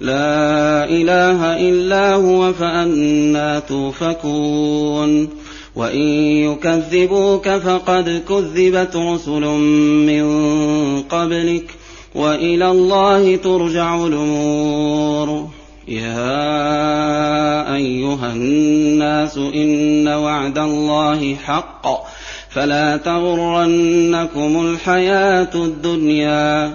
لا إله إلا هو فأنا توفكون. وإن يكذبوك فقد كذبت رسل من قبلك وإلى الله ترجع الأمور. يا أيها الناس إن وعد الله حق. فلا تغرنكم الحياة الدنيا.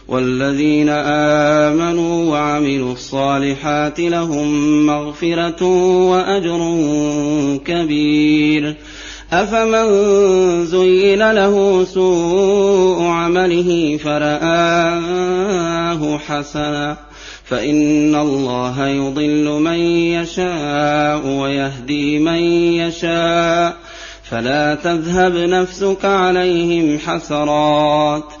والذين آمنوا وعملوا الصالحات لهم مغفرة وأجر كبير. أفمن زين له سوء عمله فرآه حسنا. فإن الله يضل من يشاء ويهدي من يشاء. فلا تذهب نفسك عليهم حسرات.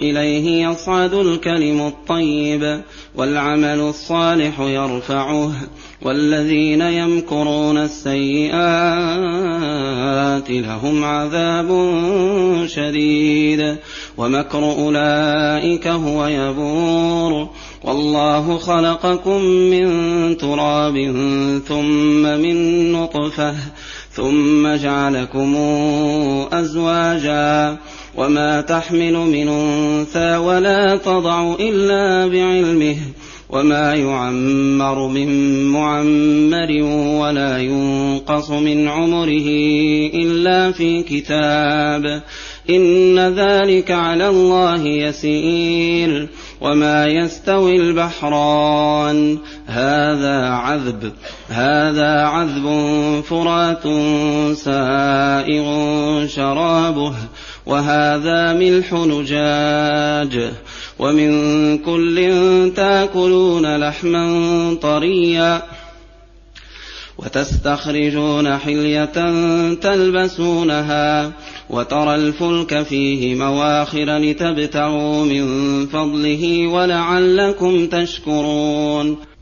إليه يصعد الكلم الطيب والعمل الصالح يرفعه والذين يمكرون السيئات لهم عذاب شديد ومكر أولئك هو يبور والله خلقكم من تراب ثم من نطفة ثم جعلكم أزواجا وما تحمل من انثى ولا تضع الا بعلمه وما يعمر من معمر ولا ينقص من عمره الا في كتاب ان ذلك على الله يسير وما يستوي البحران هذا عذب هذا عذب فرات سائغ شرابه وهذا ملح نجاج ومن كل تاكلون لحما طريا وتستخرجون حلية تلبسونها وترى الفلك فيه مواخر لتبتغوا من فضله ولعلكم تشكرون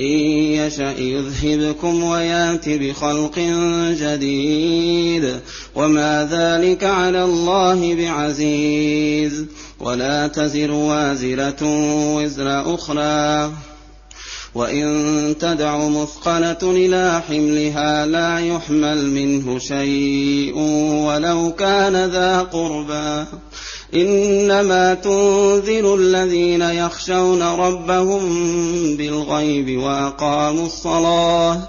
إن يشأ يذهبكم ويات بخلق جديد وما ذلك على الله بعزيز ولا تزر وازرة وزر أخرى وإن تدع مثقلة إلى حملها لا يحمل منه شيء ولو كان ذا قربى إنما تنذر الذين يخشون ربهم بالغيب وأقاموا الصلاة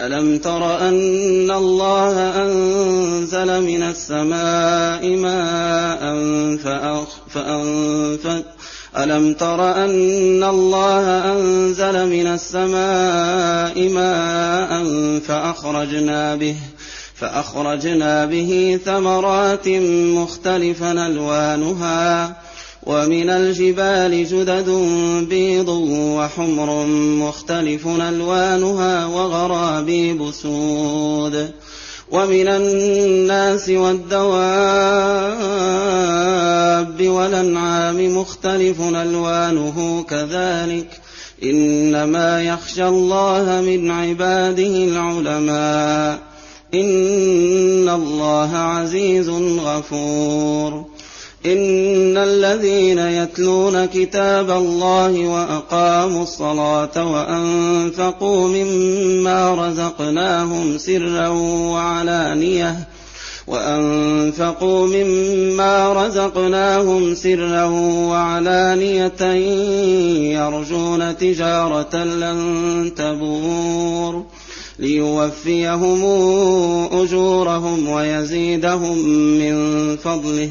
ألم تر أن الله أنزل من السماء ماء فأنفت ألم تر أن الله أنزل من السماء ماء فأخرجنا به فأخرجنا به ثمرات مختلفا ألوانها ومن الجبال جدد بيض وحمر مختلف ألوانها وغرابيب سود ومن الناس والدواب والأنعام مختلف ألوانه كذلك إنما يخشى الله من عباده العلماء إن الله عزيز غفور إن الذين يتلون كتاب الله وأقاموا الصلاة وأنفقوا مما رزقناهم سرا وعلانية وأنفقوا مما رزقناهم سرا وعلانية يرجون تجارة لن تبور ليوفيهم أجورهم ويزيدهم من فضله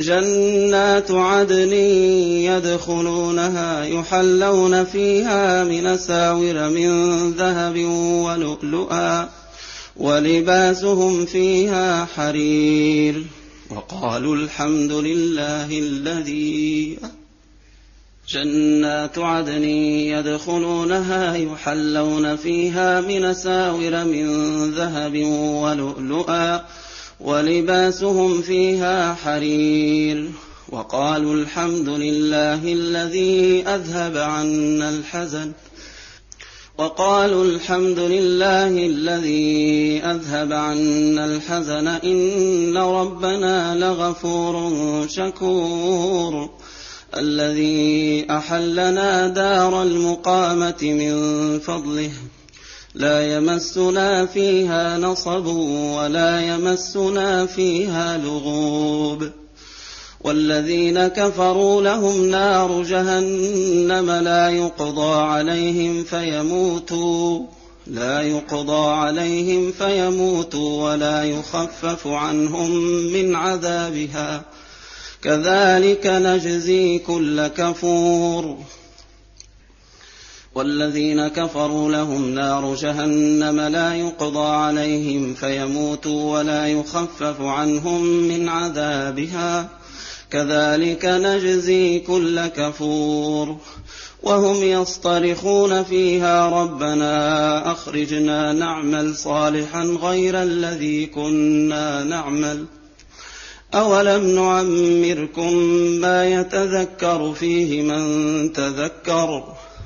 جنات عدن يدخلونها يحلون فيها من ساور من ذهب ولؤلؤا ولباسهم فيها حرير. وقالوا الحمد لله الذي جنات عدن يدخلونها يحلون فيها من ساور من ذهب ولؤلؤا ولباسهم فيها حرير وقالوا الحمد لله الذي أذهب عنا الحزن وقالوا الحمد لله الذي أذهب عنا الحزن إن ربنا لغفور شكور الذي أحلنا دار المقامة من فضله لا يمسنا فيها نصب ولا يمسنا فيها لغوب. والذين كفروا لهم نار جهنم لا يقضى عليهم فيموتوا لا يقضى عليهم فيموتوا ولا يخفف عنهم من عذابها. كذلك نجزي كل كفور. والذين كفروا لهم نار جهنم لا يقضى عليهم فيموتوا ولا يخفف عنهم من عذابها. كذلك نجزي كل كفور. وهم يصطرخون فيها ربنا أخرجنا نعمل صالحا غير الذي كنا نعمل. أولم نعمركم ما يتذكر فيه من تذكر؟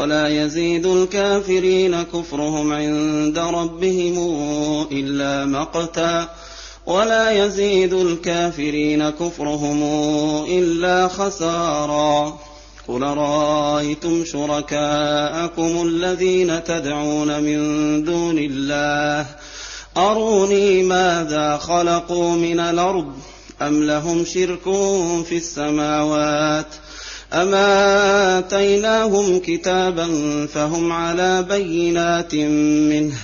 ولا يزيد الكافرين كفرهم عند ربهم إلا مقتا ولا يزيد الكافرين كفرهم إلا خسارا قل رأيتم شركاءكم الذين تدعون من دون الله أروني ماذا خلقوا من الأرض أم لهم شرك في السماوات أما آتيناهم كتابا فهم على بينات منه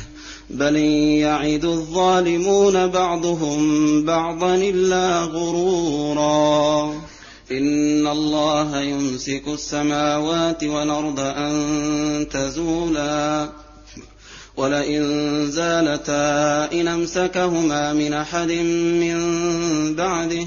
بل يعد الظالمون بعضهم بعضا إلا غرورا إن الله يمسك السماوات والأرض أن تزولا ولئن زالتا إن أمسكهما من أحد من بعده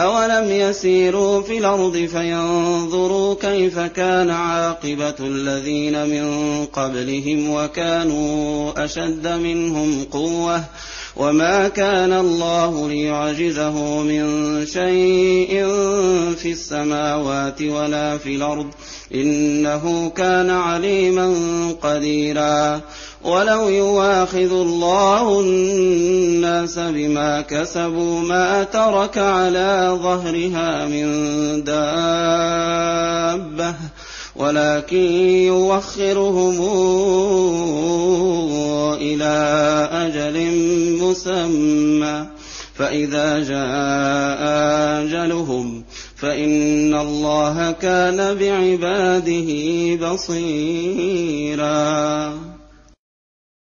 أولم يسيروا في الأرض فينظروا كيف كان عاقبة الذين من قبلهم وكانوا أشد منهم قوة وما كان الله ليعجزه من شيء في السماوات ولا في الأرض إنه كان عليما قديرا ولو يواخذ الله الناس بما كسبوا ما ترك على ظهرها من دابة ولكن يوخرهم إلى أجل مسمى. فإذا جاء أجلهم فإن الله كان بعباده بصيرا.